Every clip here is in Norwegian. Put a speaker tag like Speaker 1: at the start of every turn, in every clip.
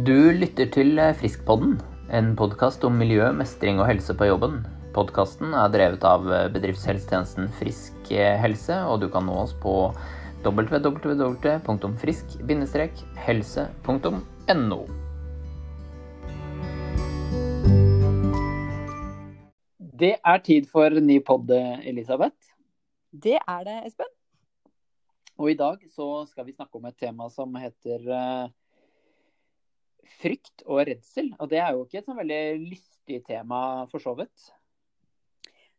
Speaker 1: Du lytter til Friskpodden, en podkast om miljø, mestring og helse på jobben. Podkasten er drevet av bedriftshelsetjenesten Frisk helse, og du kan nå oss på www.frisk-helse.no.
Speaker 2: Det er tid for ny pod, Elisabeth.
Speaker 3: Det er det, Espen.
Speaker 2: Og i dag så skal vi snakke om et tema som heter frykt og redsel. Og det er jo ikke et sånn veldig lystig tema, for så vidt.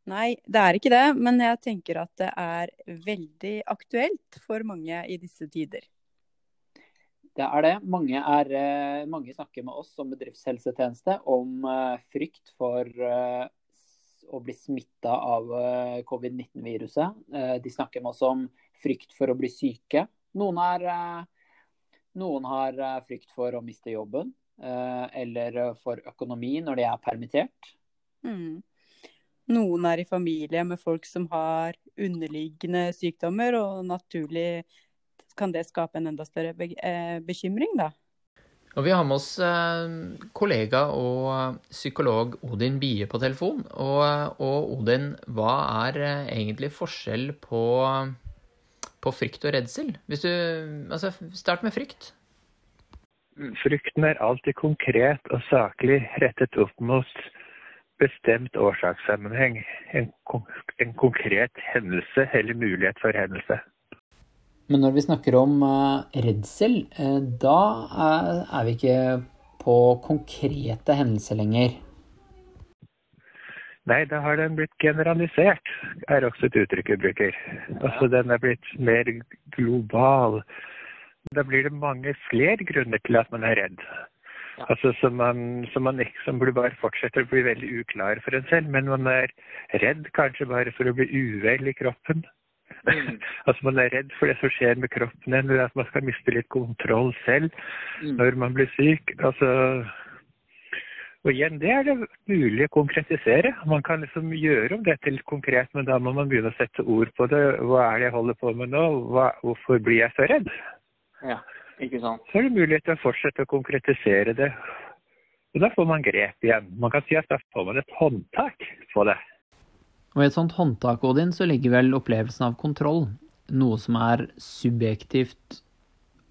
Speaker 3: Nei, det er ikke det. Men jeg tenker at det er veldig aktuelt for mange i disse tider.
Speaker 2: Det er det. Mange, er, uh, mange snakker med oss som bedriftshelsetjeneste om uh, frykt for å bli smitta av covid-19-viruset. De snakker med oss om frykt for å bli syke. Noen, er, noen har frykt for å miste jobben eller for økonomi når de er permittert.
Speaker 3: Mm. Noen er i familie med folk som har underliggende sykdommer, og naturlig kan det skape en enda større bekymring, da.
Speaker 1: Og vi har med oss kollega og psykolog Odin Bie på telefon. Og, og Odin, hva er egentlig forskjell på, på frykt og redsel? Hvis du, altså, start med frykt.
Speaker 4: Frykten er alltid konkret og saklig rettet opp mot bestemt årsakssammenheng. En, en konkret hendelse eller mulighet for hendelse.
Speaker 2: Men når vi snakker om uh, redsel, uh, da er, er, vi ikke på konkrete hendelser lenger.
Speaker 4: Nei, da har den blitt generalisert, er også et uttrykk vi bruker. Altså den er blitt mer global. Da blir det mange flere grunner til at man er redd. Altså Som man, som man liksom bare fortsetter å bli veldig uklar for en selv, men man er redd kanskje bare for å bli uvel i kroppen. Mm. altså Man er redd for det som skjer med kroppen, eller at man skal miste litt kontroll selv mm. når man blir syk. Altså, og igjen, det er det mulig å konkretisere. Man kan liksom gjøre om dette litt konkret, men da må man begynne å sette ord på det. Hva er det jeg holder på med nå? Hva, hvorfor blir jeg så redd?
Speaker 2: Ja, ikke sant.
Speaker 4: Så er det mulighet til å fortsette å konkretisere det. Og da får man grep igjen. Man kan si at da får man et håndtak på det.
Speaker 1: Og i et sånt håndtak, Odin, så ligger vel opplevelsen av kontroll. Noe som er subjektivt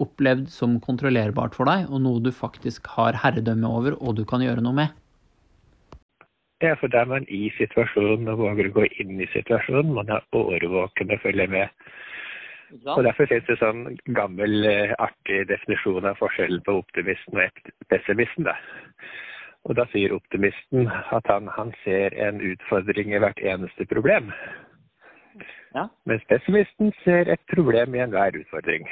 Speaker 1: opplevd som kontrollerbart for deg, og noe du faktisk har herredømme over og du kan gjøre noe med?
Speaker 4: Ja, for da er man i situasjonen og våger å gå inn i situasjonen. Man er årvåken og følger med. Og Derfor finnes det sånn gammel, artig definisjon av forskjellen på optimisten og pessimisten. da. Og da sier optimisten at han, han ser en utfordring i hvert eneste problem. Ja. Mens pessimisten ser et problem i enhver utfordring.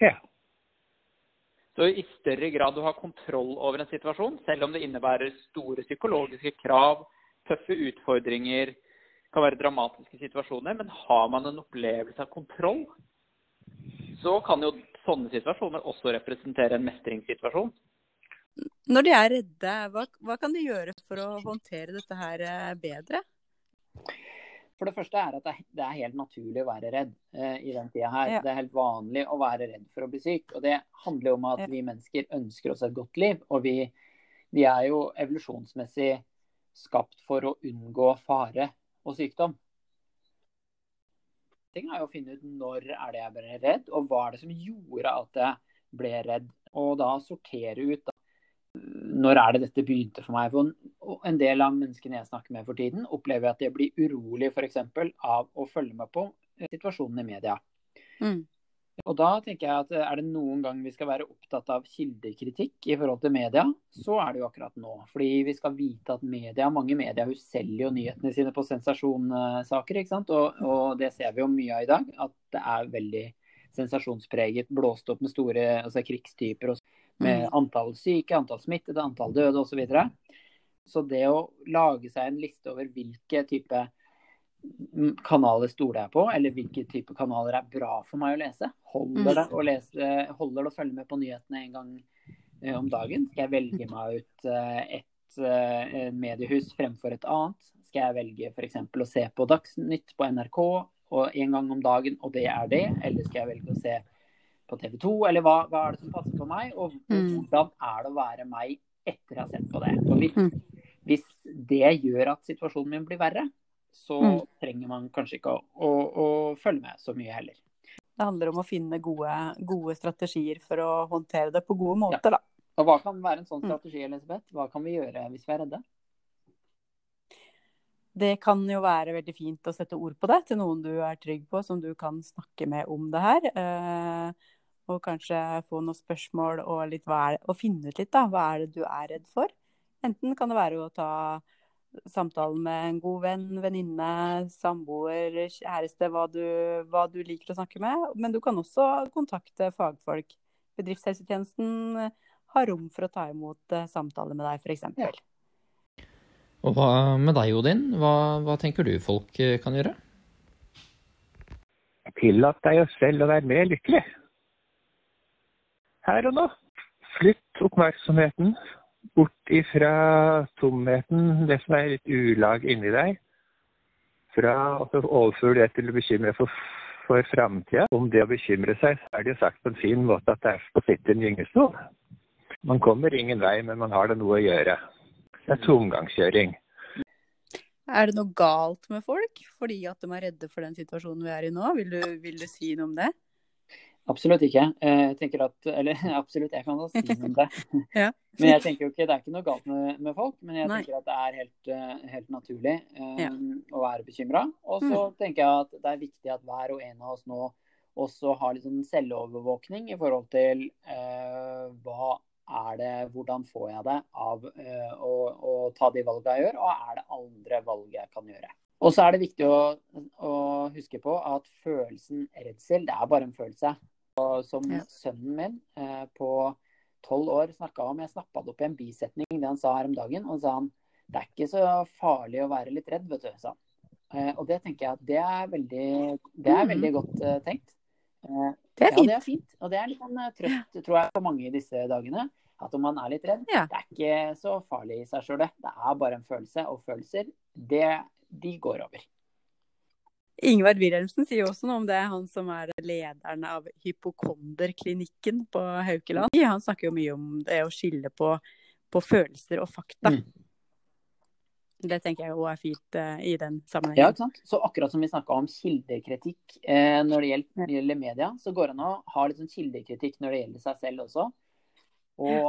Speaker 4: Ja.
Speaker 2: Så i større grad du har kontroll over en situasjon, selv om det innebærer store psykologiske krav, tøffe utfordringer, kan være dramatiske situasjoner, men har man en opplevelse av kontroll, så kan jo sånne situasjoner også representere en mestringssituasjon.
Speaker 3: Når de er redde, hva, hva kan de gjøre for å håndtere dette her eh, bedre?
Speaker 2: For det første er at det er helt naturlig å være redd eh, i den tida her. Ja. Det er helt vanlig å være redd for å bli syk. Og det handler jo om at ja. vi mennesker ønsker oss et godt liv. Og vi, vi, er jo evolusjonsmessig skapt for å unngå fare og sykdom. Ting er jo å finne ut når er det jeg ble redd, og hva er det som gjorde at jeg ble redd. Og da sortere ut da, når er det dette begynte for meg? For en del av menneskene jeg snakker med for tiden, opplever at de blir urolig f.eks. av å følge med på situasjonen i media. Mm. Og da tenker jeg at Er det noen gang vi skal være opptatt av kildekritikk i forhold til media, så er det jo akkurat nå. Fordi vi skal vite at media, mange mediehus selger jo nyhetene sine på sensasjonssaker. ikke sant? Og, og, det ser vi jo mye av i dag. At det er veldig sensasjonspreget, blåst opp med store altså krigstyper. og med mm. antall syke, antall smittede, antall døde osv. Så, videre. Så det å lage seg en liste over hvilke type kanaler stoler jeg på, eller hvilke type kanaler er bra for meg å lese. Holder mm. det å, lese, holder det å følge med på nyhetene en gang eh, om dagen? Skal jeg velge meg ut eh, et eh, mediehus fremfor et annet? Skal jeg velge f.eks. å se på Dagsnytt på NRK og en gang om dagen, og det er det? Eller skal jeg velge å se på TV 2, eller hva, hva er det som passer for meg? Og
Speaker 3: Mm.
Speaker 2: hvordan er det å være meg etter å ha sett på det? Og hvis,
Speaker 3: Mm.
Speaker 2: Hvis det gjør at situasjonen min blir verre, så
Speaker 3: Mm.
Speaker 2: trenger man kanskje ikke å, å, å følge med så mye heller.
Speaker 3: Det handler om å finne gode, gode strategier for å håndtere det på gode måter, da.
Speaker 2: Og hva kan være en sånn
Speaker 3: Mm.
Speaker 2: strategi, Elisabeth? Hva kan vi gjøre hvis vi er redde?
Speaker 3: Det kan jo være veldig fint å sette ord på det til noen du er trygg på, som du kan snakke med om det her. Eh, og kanskje få noen spørsmål og, litt og finne ut litt, da. Hva er det du er redd for? Enten kan det være å ta samtalen med en god venn, venninne, samboer, kjæreste, hva du, hva du liker å snakke med. Men du kan også kontakte fagfolk. Bedriftshelsetjenesten har rom for å ta imot eh, samtaler med deg, f.eks.
Speaker 2: Ja.
Speaker 1: Og hva med deg, Odin? Hva, hva tenker du folk eh, kan gjøre?
Speaker 4: Tillat deg jo selv å være mer lykkelig. Her og nå. Flytt oppmerksomheten bort ifra tomheten, det som er litt ulag inni deg. Fra å overføre det til å bekymre for, for framtida. Om det å bekymre seg, så er det jo sagt på en fin måte at det er å sitte i en gyngestol. Man kommer ingen vei, men man har det noe å gjøre. Det er tomgangskjøring.
Speaker 3: Er det noe galt med folk fordi at de er redde for den situasjonen vi er i nå? Vil du, vil du si noe om det?
Speaker 2: Absolutt ikke. Eh, Jeg tenker at, eller absolutt, jeg kan da si noe om det.
Speaker 3: Ja.
Speaker 2: Men jeg tenker jo ikke, det er ikke noe galt med, med folk, men jeg
Speaker 3: Nei.
Speaker 2: tenker at det er helt, eh, helt naturlig um,
Speaker 3: Ja. Mm.
Speaker 2: å være bekymra. Og så tenker jeg at det er viktig at hver og en av oss nå også har litt sånn selvovervåkning i forhold til uh, hva er det, hvordan får jeg det av uh, å, å ta de valgene jeg gjør, og er det andre valg jeg kan gjøre. Og så er det viktig å, å huske på at følelsen redsel, det er bare en følelse. Og som
Speaker 3: Ja.
Speaker 2: sønnen min eh, på tolv år snakka om, jeg snappa det opp i en bisetning det han sa her om dagen, og sa han det er ikke så farlig å være litt redd, vet du, sa han. Eh, og det tenker jeg at det er veldig, det er
Speaker 3: mm.
Speaker 2: veldig godt eh, tenkt. Eh,
Speaker 3: Det er
Speaker 2: ja,
Speaker 3: fint.
Speaker 2: det er fint. Og det er litt sånn eh, trøst, tror jeg, for mange i disse dagene. At om man er litt redd,
Speaker 3: Ja.
Speaker 2: det er ikke så farlig i seg sjøl, det. Det er bare en følelse. Og følelser, det, de går over.
Speaker 3: Ingvar Wilhelmsen sier jo også noe om det, han som er lederen av hypokonderklinikken på Haukeland. Han snakker jo mye om det å skille på, på følelser og fakta.
Speaker 2: Mm.
Speaker 3: Det tenker jeg òg er fint uh, i den sammenhengen.
Speaker 2: Ja, ikke sant? Så akkurat som vi snakka om kildekritikk eh, når det gjelder, gjelder media, så går det an å ha litt sånn kildekritikk når det gjelder seg selv også. Og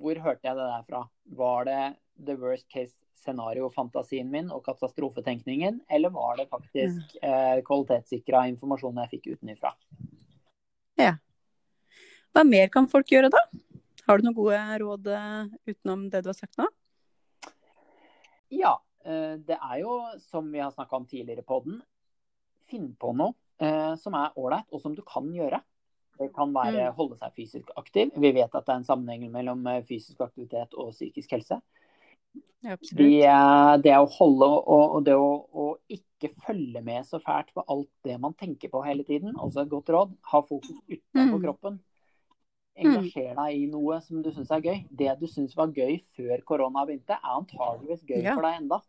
Speaker 2: hvor hørte jeg det der fra? Var det the worst case scenario-fantasien min og katastrofetenkningen, eller var det faktisk eh, kvalitetssikra informasjon jeg fikk utenfra?
Speaker 3: Hva mer kan folk gjøre da? Har du noen gode råd eh, utenom det du har sagt nå?
Speaker 2: Ja, eh, det er jo, som vi har snakka om tidligere på den, finn på noe eh, som er ålreit, og som du kan gjøre. Det kan være
Speaker 3: Mm.
Speaker 2: holde seg fysisk aktiv. Vi vet at det er en sammenheng mellom fysisk aktivitet og psykisk helse.
Speaker 3: Ja,
Speaker 2: De, eh, det å holde og, og det å, å ikke følge med så fælt på alt det man tenker på hele tiden, også et godt råd. Ha fokus utenfor
Speaker 3: Mm.
Speaker 2: kroppen. Engasjer deg i noe som du syns er gøy. Det du syns var gøy før korona begynte, er antageligvis gøy
Speaker 3: Ja.
Speaker 2: for deg enda.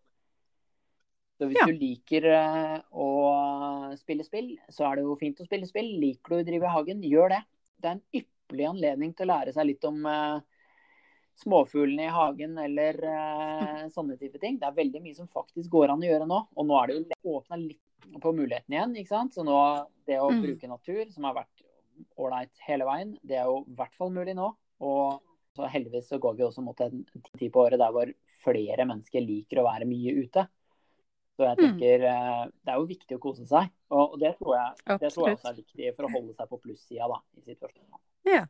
Speaker 2: Så hvis
Speaker 3: Ja.
Speaker 2: du liker eh, å spille spill, så er det jo fint å spille spill. Liker du å drive i hagen, gjør det. Det er en ypperlig anledning til å lære seg litt om eh, småfuglene i hagen eller eh, sånne type ting. Det er veldig mye som faktisk går an å gjøre nå. Og nå er det jo åpna litt på muligheten igjen. ikke sant? Så nå det å
Speaker 3: Mm.
Speaker 2: bruke natur, som har vært ålreit hele veien, det er jo i hvert fall mulig nå. Og så heldigvis så går vi også mot en tid på året der hvor flere mennesker liker å være mye ute. Så jeg
Speaker 3: Mm.
Speaker 2: tenker eh, det er jo viktig å kose seg. Og det tror jeg, det tror jeg også er viktig for å holde seg på plussida da, i situasjonen.
Speaker 3: Ja.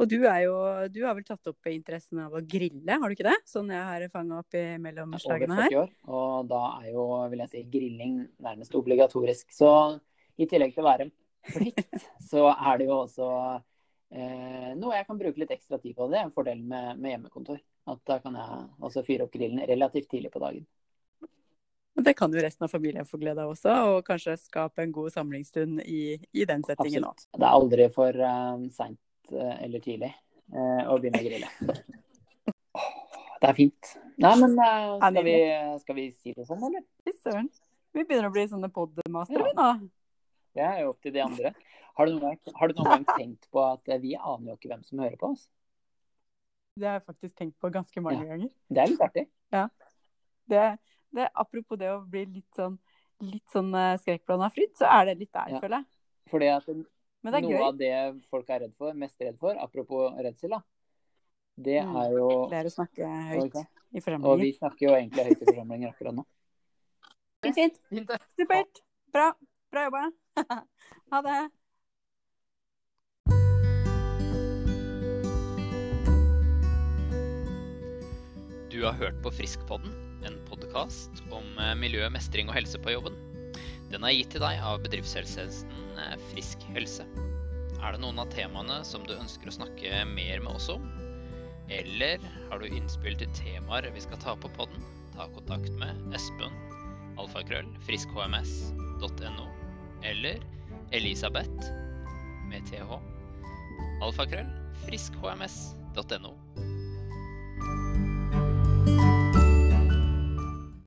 Speaker 3: Og du er jo Du har vel tatt opp interessen av å grille, har du ikke det? Sånn jeg har fanga opp i mellom
Speaker 2: Jeg er over
Speaker 3: her.
Speaker 2: 40 år, og da er jo vil jeg si, grilling nærmest obligatorisk. Så i tillegg til å være en plikt, så er det jo også eh, noe jeg kan bruke litt ekstra tid på. Det er en fordel med, med hjemmekontor. At da kan jeg også fyre opp grillen relativt tidlig på dagen.
Speaker 3: Det kan jo resten av familien få glede av også, og kanskje skape en god samlingsstund i, i den settingen òg.
Speaker 2: Det er aldri for uh, seint eller tidlig og å begynne å grille. Det er fint. Nei, men eh, skal, vi, skal vi si det sånn, eller?
Speaker 3: Fy søren. Vi begynner å bli sånne podmastere,
Speaker 2: Ja.
Speaker 3: nå.
Speaker 2: Det er jo opp til de andre. Har du, noen gang, har du noen gang tenkt på at vi aner jo ikke hvem som hører på oss?
Speaker 3: Det har jeg faktisk tenkt på ganske mange
Speaker 2: Ja.
Speaker 3: ganger.
Speaker 2: Det er litt artig.
Speaker 3: Det, det, apropos det å bli litt sånn, litt sånn skrekkblanda fryd, så er det litt der,
Speaker 2: Ja.
Speaker 3: føler jeg.
Speaker 2: Fordi at noe
Speaker 3: gøy.
Speaker 2: av det folk er redd for, mest redd for, apropos redsel, da, det
Speaker 3: Mm.
Speaker 2: er jo
Speaker 3: Det er å snakke høyt
Speaker 2: okay.
Speaker 3: i
Speaker 2: Og vi snakker jo egentlig høyt i forsamlinger akkurat nå.
Speaker 3: Fint, fint.
Speaker 1: Fint.
Speaker 3: Supert. Bra. Bra jobba. ha det.
Speaker 1: Du har hørt på Friskpodden, en podkast om eh, miljø, mestring og helse på jobben. Den er gitt til deg av bedriftshelsetjenesten Frisk helse. Er det noen av temaene som du ønsker å snakke mer med oss om? Eller har du innspill til temaer vi skal ta på podden? Ta kontakt med Espen, alfakrøll, friskhms.no, eller Elisabeth, med th, alfakrøll, friskhms.no.